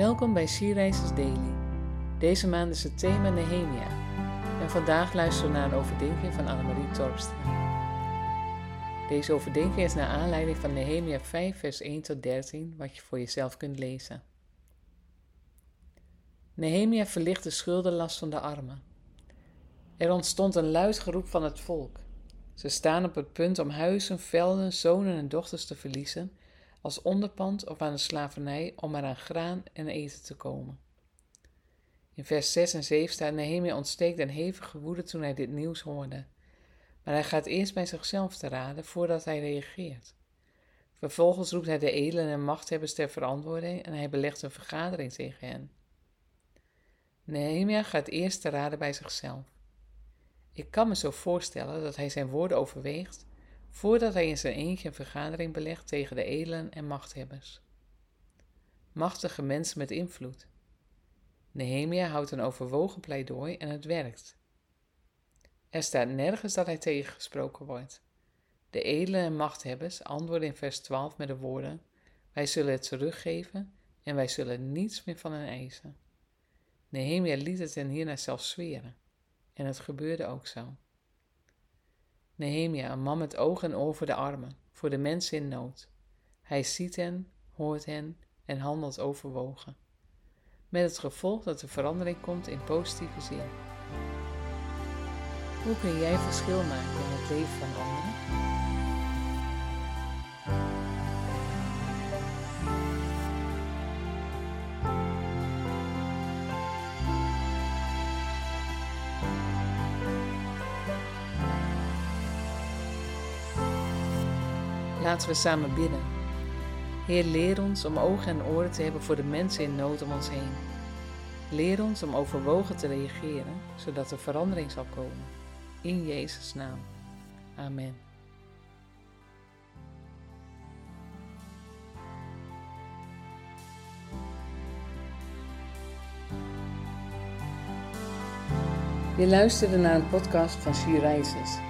Welkom bij Sierreizers Daily. Deze maand is het thema Nehemia. En vandaag luisteren we naar een overdenking van Annemarie Torpstra. Deze overdenking is naar aanleiding van Nehemia 5 vers 1 tot 13, wat je voor jezelf kunt lezen. Nehemia verlicht de schuldenlast van de armen. Er ontstond een luid geroep van het volk. Ze staan op het punt om huizen, velden, zonen en dochters te verliezen als onderpand of aan de slavernij om er aan graan en eten te komen. In vers 6 en 7 staat Nehemia ontsteekt een hevige woede toen hij dit nieuws hoorde. Maar hij gaat eerst bij zichzelf te raden voordat hij reageert. Vervolgens roept hij de edelen en machthebbers ter verantwoording en hij belegt een vergadering tegen hen. Nehemia gaat eerst te raden bij zichzelf. Ik kan me zo voorstellen dat hij zijn woorden overweegt voordat hij in zijn eentje een vergadering belegt tegen de edelen en machthebbers. Machtige mensen met invloed. Nehemia houdt een overwogen pleidooi en het werkt. Er staat nergens dat hij tegengesproken wordt. De edelen en machthebbers antwoorden in vers 12 met de woorden: Wij zullen het teruggeven en wij zullen niets meer van hen eisen. Nehemia liet het hen hierna zelfs zweren. En het gebeurde ook zo. Nehemia, een man met oog en oor voor de armen, voor de mensen in nood. Hij ziet hen, hoort hen en handelt overwogen. Met het gevolg dat er verandering komt in positieve zin. Hoe kun jij verschil maken in het leven van anderen? Laten we samen bidden. Heer, leer ons om ogen en oren te hebben voor de mensen in nood om ons heen. Leer ons om overwogen te reageren, zodat er verandering zal komen. In Jezus' naam. Amen. Je luisterde naar een podcast van She.